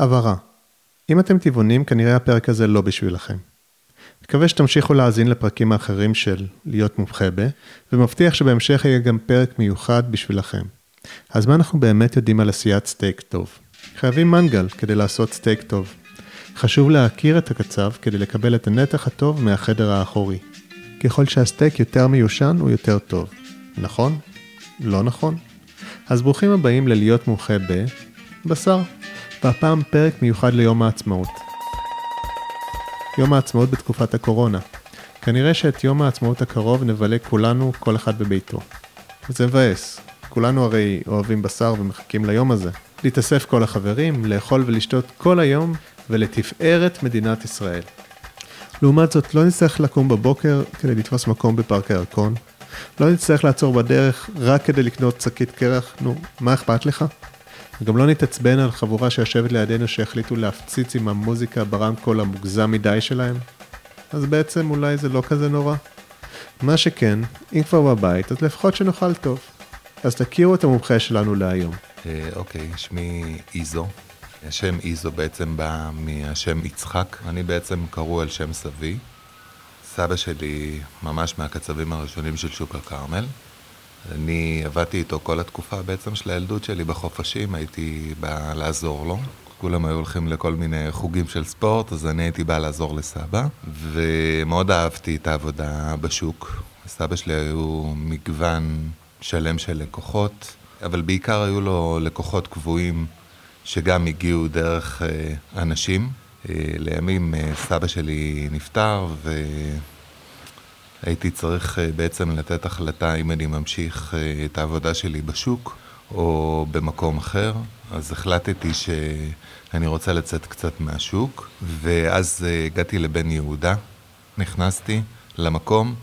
הבהרה, אם אתם טבעונים, כנראה הפרק הזה לא בשבילכם. מקווה שתמשיכו להאזין לפרקים האחרים של להיות מומחה ב, ומבטיח שבהמשך יהיה גם פרק מיוחד בשבילכם. אז מה אנחנו באמת יודעים על עשיית סטייק טוב? חייבים מנגל כדי לעשות סטייק טוב. חשוב להכיר את הקצב כדי לקבל את הנתח הטוב מהחדר האחורי. ככל שהסטייק יותר מיושן הוא יותר טוב. נכון? לא נכון? אז ברוכים הבאים ללהיות מומחה בבשר. והפעם פרק מיוחד ליום העצמאות. יום העצמאות בתקופת הקורונה. כנראה שאת יום העצמאות הקרוב נבלה כולנו, כל אחד בביתו. זה מבאס. כולנו הרי אוהבים בשר ומחכים ליום הזה. להתאסף כל החברים, לאכול ולשתות כל היום, ולתפארת מדינת ישראל. לעומת זאת, לא נצטרך לקום בבוקר כדי לתפוס מקום בפארק הירקון. לא נצטרך לעצור בדרך רק כדי לקנות שקית קרח, נו, מה אכפת לך? וגם לא נתעצבן על חבורה שיושבת לידינו שהחליטו להפציץ עם המוזיקה ברמקול המוגזם מדי שלהם. אז בעצם אולי זה לא כזה נורא. מה שכן, אם כבר בבית, אז לפחות שנאכל טוב. אז תכירו את המומחה שלנו להיום. אה, אוקיי, שמי איזו. השם איזו בעצם בא מהשם יצחק. אני בעצם קרוא על שם סבי. סבא שלי ממש מהקצבים הראשונים של שוק הכרמל. אני עבדתי איתו כל התקופה בעצם של הילדות שלי בחופשים, הייתי בא לעזור לו. כולם היו הולכים לכל מיני חוגים של ספורט, אז אני הייתי בא לעזור לסבא, ומאוד אהבתי את העבודה בשוק. סבא שלי היו מגוון שלם של לקוחות, אבל בעיקר היו לו לקוחות קבועים שגם הגיעו דרך אה, אנשים. אה, לימים אה, סבא שלי נפטר, ו... הייתי צריך אה, בעצם לתת החלטה אם אני ממשיך אה, את העבודה שלי בשוק או במקום אחר, אז החלטתי שאני רוצה לצאת קצת מהשוק, ואז אה, הגעתי לבן יהודה, נכנסתי למקום,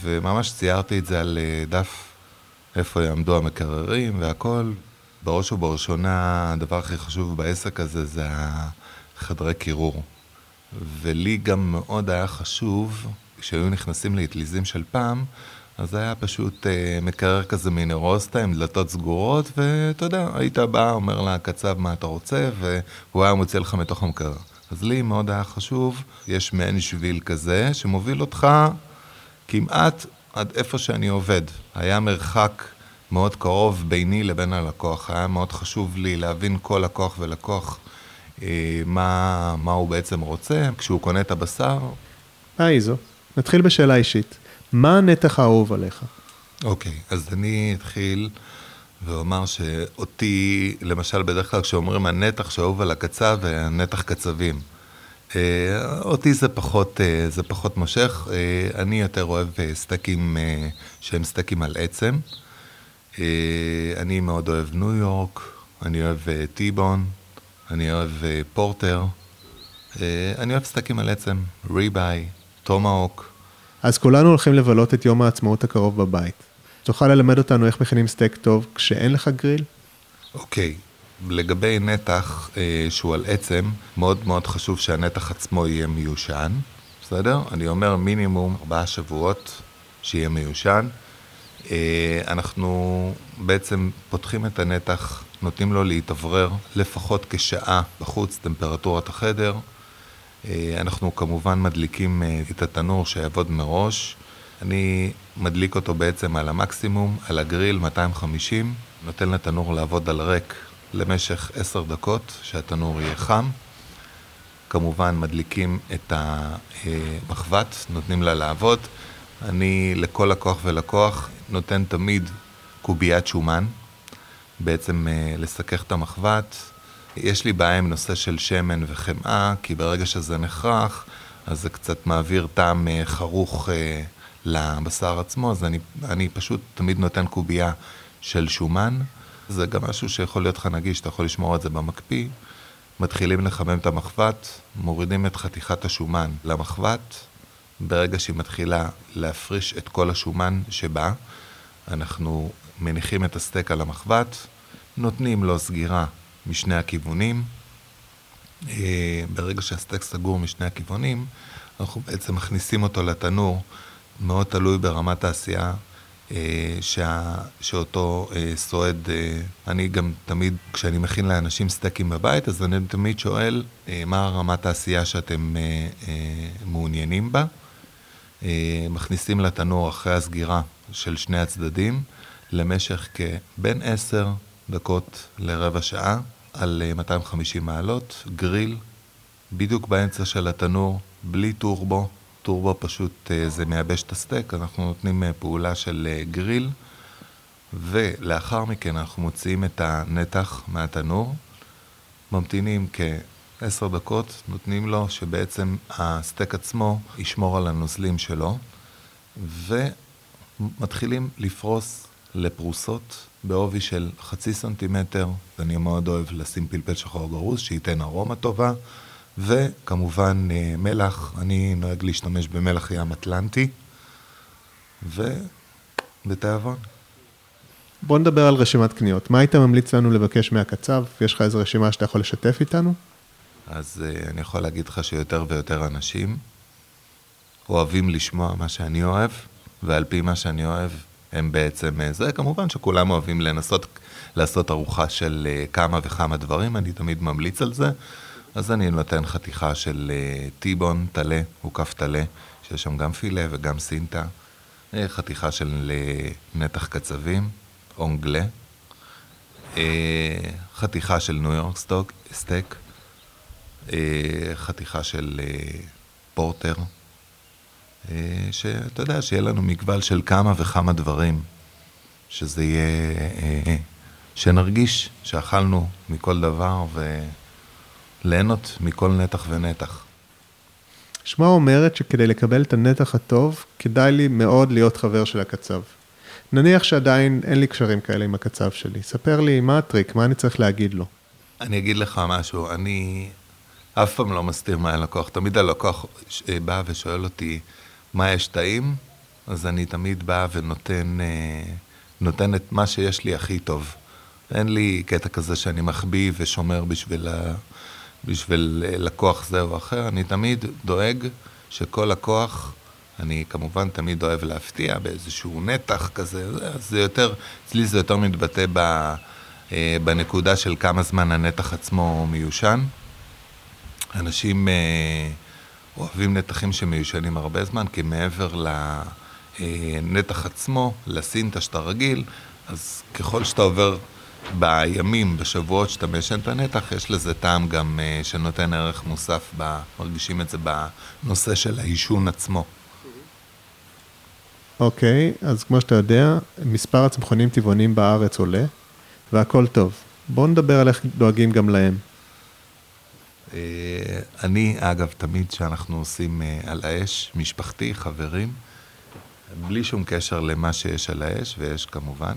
וממש ציירתי את זה על דף איפה יעמדו המקררים והכל. בראש ובראשונה, הדבר הכי חשוב בעסק הזה זה החדרי קירור. ולי גם מאוד היה חשוב כשהיו נכנסים לאטליזים של פעם, אז היה פשוט אה, מקרר כזה מנרוסטה עם דלתות סגורות, ואתה יודע, היית בא, אומר לקצב מה אתה רוצה, והוא היה מוציא לך מתוך המקרר. אז לי מאוד היה חשוב, יש מעין שביל כזה, שמוביל אותך כמעט עד איפה שאני עובד. היה מרחק מאוד קרוב ביני לבין הלקוח, היה מאוד חשוב לי להבין כל לקוח ולקוח אה, מה, מה הוא בעצם רוצה. כשהוא קונה את הבשר... היי זו. נתחיל בשאלה אישית. מה הנתח האהוב עליך? אוקיי, okay, אז אני אתחיל ואומר שאותי, למשל, בדרך כלל כשאומרים הנתח שאהוב על הקצב, הנתח קצבים. אה, אותי זה פחות, אה, זה פחות מושך, אה, אני יותר אוהב סטייקים שהם סטייקים על עצם. אני מאוד אוהב ניו יורק, אני אוהב T-bone, אני אוהב porter, אני אוהב סטייקים על עצם, ribeye, tomahawk. אז כולנו הולכים לבלות את יום העצמאות הקרוב בבית. תוכל ללמד אותנו איך מכינים סטייק טוב כשאין לך גריל? אוקיי, okay. לגבי נתח אה, שהוא על עצם, מאוד מאוד חשוב שהנתח עצמו יהיה מיושן, בסדר? אני אומר מינימום ארבעה שבועות שיהיה מיושן. אה, אנחנו בעצם פותחים את הנתח, נותנים לו להתאוורר לפחות כשעה בחוץ, טמפרטורת החדר. אה, אנחנו כמובן מדליקים אה, את התנור שיעבוד מראש. אני מדליק אותו בעצם על המקסימום, על הגריל 250, נותן לתנור לעבוד על ריק למשך 10 דקות, שהתנור יהיה חם. כמובן מדליקים את המחבת, נותנים לה לעבוד. אני לכל לקוח ולקוח נותן תמיד קוביית שומן, בעצם אה, לסכך את המחבת, יש לי בעיה עם נושא של שמן וחמאה, כי ברגע שזה נחרך, אז זה קצת מעביר טעם אה, חרוך אה, לבשר עצמו, אז אני, אני פשוט תמיד נותן קובייה של שומן. זה גם משהו שיכול להיות לך נגיש, אתה יכול לשמור את זה במקפיא. מתחילים לחמם את המחבת, מורידים את חתיכת השומן למחבת. ברגע שהיא מתחילה להפריש את כל השומן שבה, אנחנו מניחים את הסטייק על המחבת, נותנים לו סגירה משני הכיוונים. אה, ברגע שהסטייק סגור משני הכיוונים, אנחנו בעצם מכניסים אותו לתנור, מאוד תלוי ברמת העשייה. אה, שה, שאותו סועד, אה, אני גם תמיד, כשאני מכין לאנשים סטייקים בבית, אז אני תמיד שואל מה רמת העשייה שאתם מעוניינים בה. מכניסים לתנור אחרי הסגירה של שני הצדדים למשך כבין עשר דקות לרבע שעה על 250 אה, מעלות, גריל, בדיוק באמצע של התנור, בלי טורבו. טורבו פשוט אה, זה מייבש את הסטייק, אנחנו נותנים פעולה של גריל, ולאחר מכן אנחנו מוציאים את הנתח מהתנור, ממתינים כעשר דקות, נותנים לו שבעצם הסטייק עצמו ישמור על הנוזלים שלו, ומתחילים לפרוס לפרוסות בעובי של חצי סנטימטר, ואני מאוד אוהב לשים פלפל שחור גרוס, שייתן ארומה טובה, וכמובן אה, מלח, אני נוהג להשתמש במלח ים אטלנטי, ובתיאבון. בוא נדבר על רשימת קניות. מה היית ממליץ לנו לבקש מהקצב? יש לך איזו רשימה שאתה יכול לשתף איתנו? אז uh, אני יכול להגיד לך שיותר ויותר אנשים אוהבים לשמוע מה שאני אוהב, ועל פי מה שאני אוהב, הם בעצם, אה, זה כמובן שכולם אוהבים לנסות לעשות ארוחה של אה, כמה וכמה דברים, אני תמיד ממליץ על זה. אז אני נותן חתיכה של אה, טיבון טלה, הוקף טלה, שיש שם גם פילה וגם סינטה, חתיכה של נתח קצבים, אונגלה, חתיכה של ניו יורק סטוק, סטייק, חתיכה של פורטר, אה, שאתה יודע, שיהיה לנו מגוון של כמה וכמה דברים, שזה יהיה, אה, שנרגיש שאכלנו מכל דבר וליהנות מכל נתח ונתח. שמע אומרת שכדי לקבל את הנתח הטוב, כדאי לי מאוד להיות חבר של הקצב. נניח שעדיין אין לי קשרים כאלה עם הקצב שלי, ספר לי מה הטריק, מה אני צריך להגיד לו. אני אגיד לך משהו, אני אף פעם לא מסתיר מהלקוח, תמיד הלקוח אה, בא ושואל אותי, מה יש טעים, אז אני תמיד בא ונותן אה, נותן את מה שיש לי הכי טוב. אין לי קטע כזה שאני מחביא ושומר בשביל, ה, בשביל אה, לקוח זה או אחר, אני תמיד דואג שכל לקוח, אני כמובן תמיד אוהב להפתיע באיזשהו נתח כזה, זה יותר, אצלי זה יותר מתבטא ב, אה, בנקודה של כמה זמן הנתח עצמו מיושן. אנשים... אוהבים נתחים שמיושנים הרבה זמן, כי מעבר לנתח עצמו, לסינטה שאתה רגיל, אז ככל שאתה עובר בימים, בשבועות שאתה משן את הנתח, יש לזה טעם גם אה, שנותן ערך מוסף, ב, מרגישים את זה בנושא של העישון עצמו. אוקיי, okay, אז כמו שאתה יודע, מספר הצמחונים טבעונים בארץ עולה, והכל טוב. בואו נדבר על איך דואגים גם להם. אה, אני, אגב, תמיד כשאנחנו עושים אה, על האש, משפחתי, חברים, בלי שום קשר למה שיש על האש, ויש כמובן,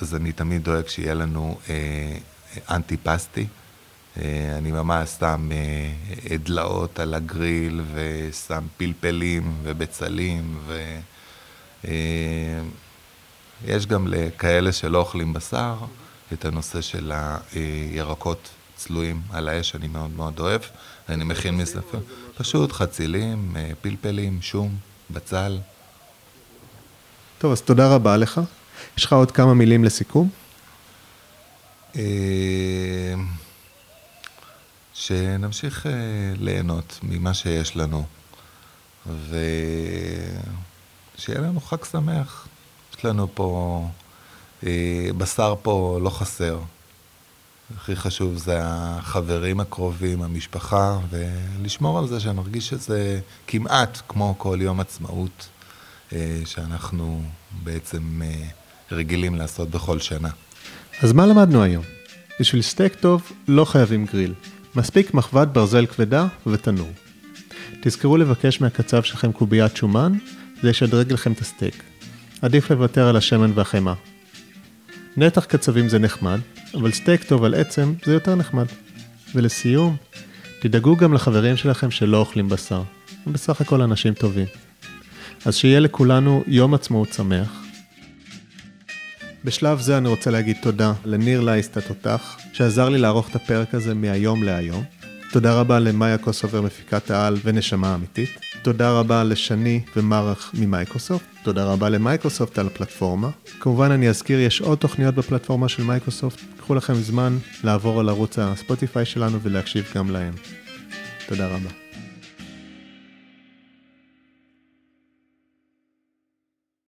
אז אני תמיד דואג שיהיה לנו אה, אנטי פסטי. אה, אני ממש שם דלאות על הגריל, ושם פלפלים ובצלים, ויש אה, גם לכאלה שלא אוכלים בשר, את הנושא של הירקות צלויים על האש, אני מאוד מאוד אוהב. אני מכין מספר. פשוט חצילים, אה, פלפלים, שום, בצל. טוב, אז תודה רבה לך. יש לך עוד כמה מילים לסיכום? אה, שנמשיך אה, ליהנות ממה שיש לנו, ושיהיה לנו חג שמח. יש לנו פה, בשר פה לא חסר. הכי חשוב זה החברים הקרובים, המשפחה, ולשמור על זה שנרגיש שזה כמעט כמו כל יום עצמאות אה, שאנחנו בעצם אה, רגילים לעשות בכל שנה. אז מה למדנו היום? בשביל סטייק טוב לא חייבים גריל. מספיק מחבת ברזל כבדה ותנור. תזכרו לבקש מהקצב שלכם קוביית שומן, זה ישדרג לכם את הסטייק. עדיף לוותר על השמן והחמאה. נתח קצבים זה נחמד, אבל סטייק טוב על עצם זה יותר נחמד. ולסיום, תדאגו גם לחברים שלכם שלא אוכלים בשר. הם בסך הכל אנשים טובים. אז שיהיה לכולנו יום עצמאות שמח. בשלב זה אני רוצה להגיד תודה לניר לייסט התותח, שעזר לי לערוך את הפרק הזה מהיום להיום. תודה רבה למאיה קוסובר מפיקת העל ונשמה אמיתית. תודה רבה לשני ומרח ממייקרוסופט, תודה רבה למייקרוסופט על הפלטפורמה. כמובן אני אזכיר, יש עוד תוכניות בפלטפורמה של מייקרוסופט, קחו לכם זמן לעבור על ערוץ הספוטיפיי שלנו ולהקשיב גם להם. תודה רבה.